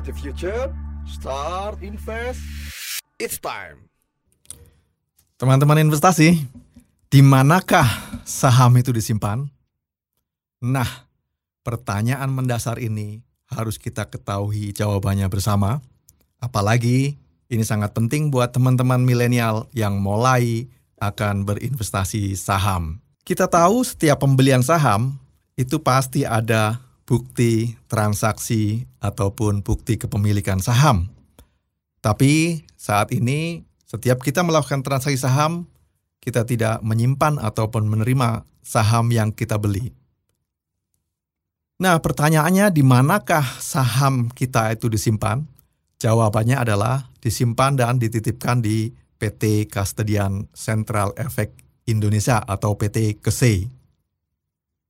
for the future. Start invest. It's time. Teman-teman investasi, di manakah saham itu disimpan? Nah, pertanyaan mendasar ini harus kita ketahui jawabannya bersama. Apalagi ini sangat penting buat teman-teman milenial yang mulai akan berinvestasi saham. Kita tahu setiap pembelian saham itu pasti ada bukti transaksi ataupun bukti kepemilikan saham. Tapi saat ini setiap kita melakukan transaksi saham, kita tidak menyimpan ataupun menerima saham yang kita beli. Nah, pertanyaannya di manakah saham kita itu disimpan? Jawabannya adalah disimpan dan dititipkan di PT Kastedian Central Efek Indonesia atau PT KESE.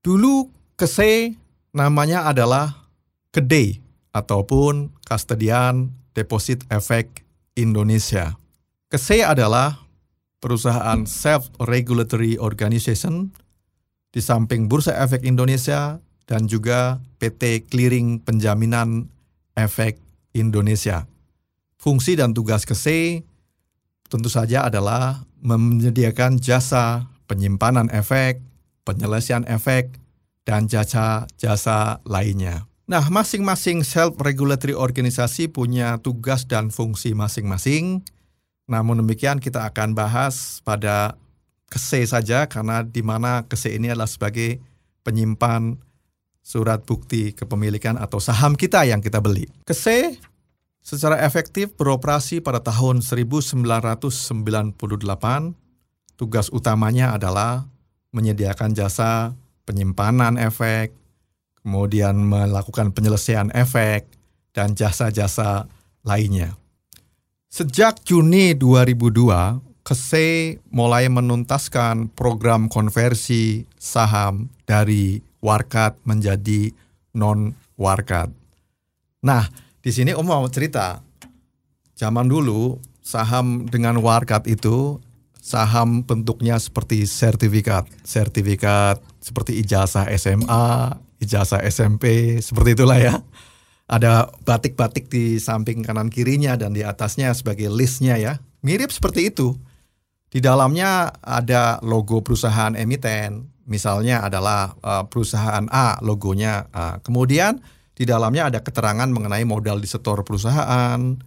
Dulu KESE namanya adalah KEDE ataupun Kastedian Deposit Efek Indonesia. KESE adalah perusahaan self-regulatory organization di samping Bursa Efek Indonesia dan juga PT Clearing Penjaminan Efek Indonesia. Fungsi dan tugas KESE tentu saja adalah menyediakan jasa penyimpanan efek, penyelesaian efek, dan jasa-jasa lainnya. Nah, masing-masing self-regulatory organisasi punya tugas dan fungsi masing-masing. Namun demikian kita akan bahas pada KESE saja karena di mana KESE ini adalah sebagai penyimpan surat bukti kepemilikan atau saham kita yang kita beli. KESE secara efektif beroperasi pada tahun 1998. Tugas utamanya adalah menyediakan jasa penyimpanan efek, kemudian melakukan penyelesaian efek, dan jasa-jasa lainnya. Sejak Juni 2002, KESE mulai menuntaskan program konversi saham dari warkat menjadi non-warkat. Nah, di sini Om mau cerita. Zaman dulu saham dengan warkat itu saham bentuknya seperti sertifikat. Sertifikat seperti ijazah SMA, ijazah SMP, seperti itulah ya ada batik-batik di samping kanan kirinya dan di atasnya sebagai listnya ya. Mirip seperti itu. Di dalamnya ada logo perusahaan emiten, misalnya adalah uh, perusahaan A logonya. Kemudian di dalamnya ada keterangan mengenai modal di setor perusahaan,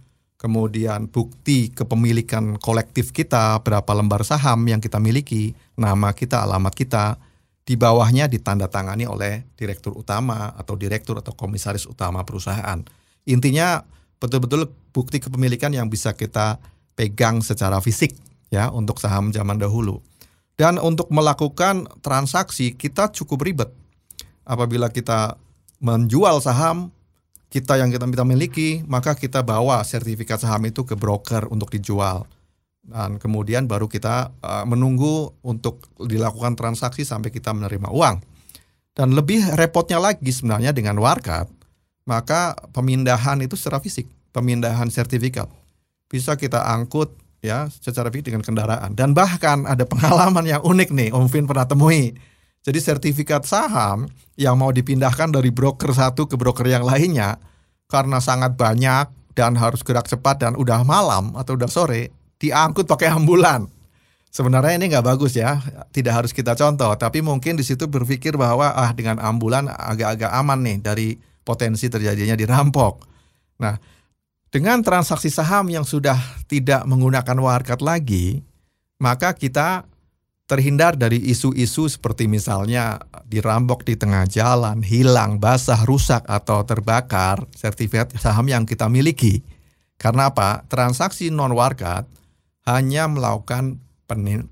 kemudian bukti kepemilikan kolektif kita, berapa lembar saham yang kita miliki, nama kita, alamat kita, di bawahnya ditandatangani oleh direktur utama atau direktur atau komisaris utama perusahaan. Intinya betul-betul bukti kepemilikan yang bisa kita pegang secara fisik ya untuk saham zaman dahulu. Dan untuk melakukan transaksi kita cukup ribet. Apabila kita menjual saham kita yang kita miliki, maka kita bawa sertifikat saham itu ke broker untuk dijual dan kemudian baru kita uh, menunggu untuk dilakukan transaksi sampai kita menerima uang. Dan lebih repotnya lagi sebenarnya dengan warkat, maka pemindahan itu secara fisik, pemindahan sertifikat bisa kita angkut ya secara fisik dengan kendaraan. Dan bahkan ada pengalaman yang unik nih, Om Vin pernah temui. Jadi sertifikat saham yang mau dipindahkan dari broker satu ke broker yang lainnya karena sangat banyak dan harus gerak cepat dan udah malam atau udah sore diangkut pakai ambulan. Sebenarnya ini nggak bagus ya, tidak harus kita contoh, tapi mungkin di situ berpikir bahwa ah dengan ambulan agak-agak aman nih dari potensi terjadinya dirampok. Nah, dengan transaksi saham yang sudah tidak menggunakan warkat lagi, maka kita terhindar dari isu-isu seperti misalnya dirampok di tengah jalan, hilang, basah, rusak atau terbakar sertifikat saham yang kita miliki. Karena apa? Transaksi non warkat hanya melakukan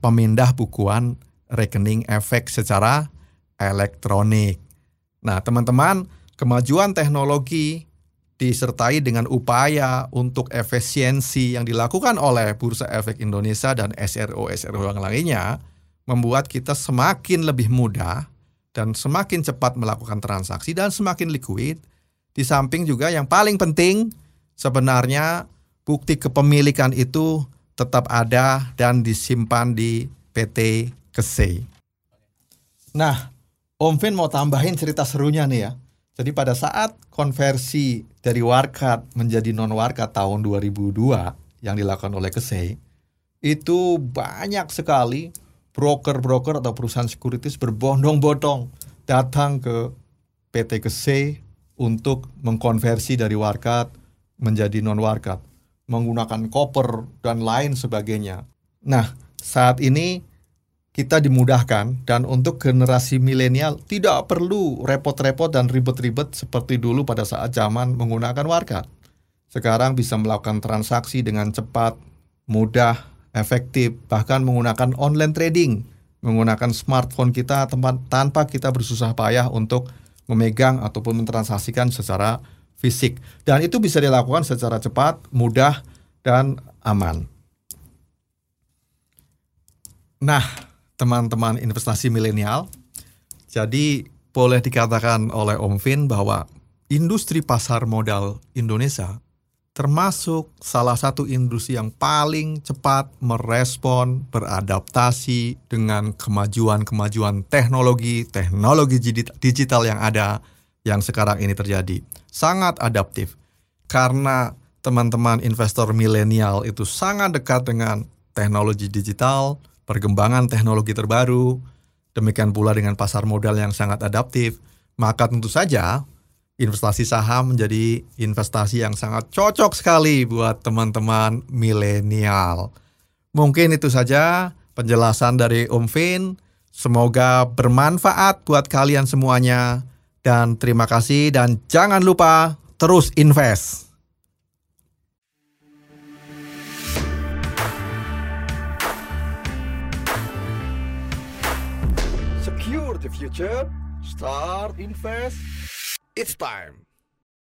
pemindah bukuan rekening efek secara elektronik. Nah, teman-teman, kemajuan teknologi disertai dengan upaya untuk efisiensi yang dilakukan oleh Bursa Efek Indonesia dan SRO-SRO yang lainnya membuat kita semakin lebih mudah dan semakin cepat melakukan transaksi dan semakin liquid. Di samping juga yang paling penting sebenarnya bukti kepemilikan itu tetap ada dan disimpan di PT Kese. Nah, Om Vin mau tambahin cerita serunya nih ya. Jadi pada saat konversi dari warkat menjadi non warkat tahun 2002 yang dilakukan oleh KSE, itu banyak sekali broker-broker atau perusahaan sekuritis berbondong-bondong datang ke PT KSE untuk mengkonversi dari warkat menjadi non warkat, menggunakan koper dan lain sebagainya. Nah, saat ini kita dimudahkan dan untuk generasi milenial tidak perlu repot-repot dan ribet-ribet seperti dulu pada saat zaman menggunakan warkat. Sekarang bisa melakukan transaksi dengan cepat, mudah, efektif, bahkan menggunakan online trading, menggunakan smartphone kita tanpa kita bersusah payah untuk memegang ataupun mentransaksikan secara fisik. Dan itu bisa dilakukan secara cepat, mudah, dan aman. Nah, teman-teman investasi milenial. Jadi boleh dikatakan oleh Om Vin bahwa industri pasar modal Indonesia termasuk salah satu industri yang paling cepat merespon, beradaptasi dengan kemajuan-kemajuan teknologi, teknologi digital yang ada yang sekarang ini terjadi. Sangat adaptif. Karena teman-teman investor milenial itu sangat dekat dengan teknologi digital, perkembangan teknologi terbaru, demikian pula dengan pasar modal yang sangat adaptif, maka tentu saja investasi saham menjadi investasi yang sangat cocok sekali buat teman-teman milenial. Mungkin itu saja penjelasan dari Om Vin. Semoga bermanfaat buat kalian semuanya. Dan terima kasih dan jangan lupa terus invest. Secure the future. Start invest. It's time.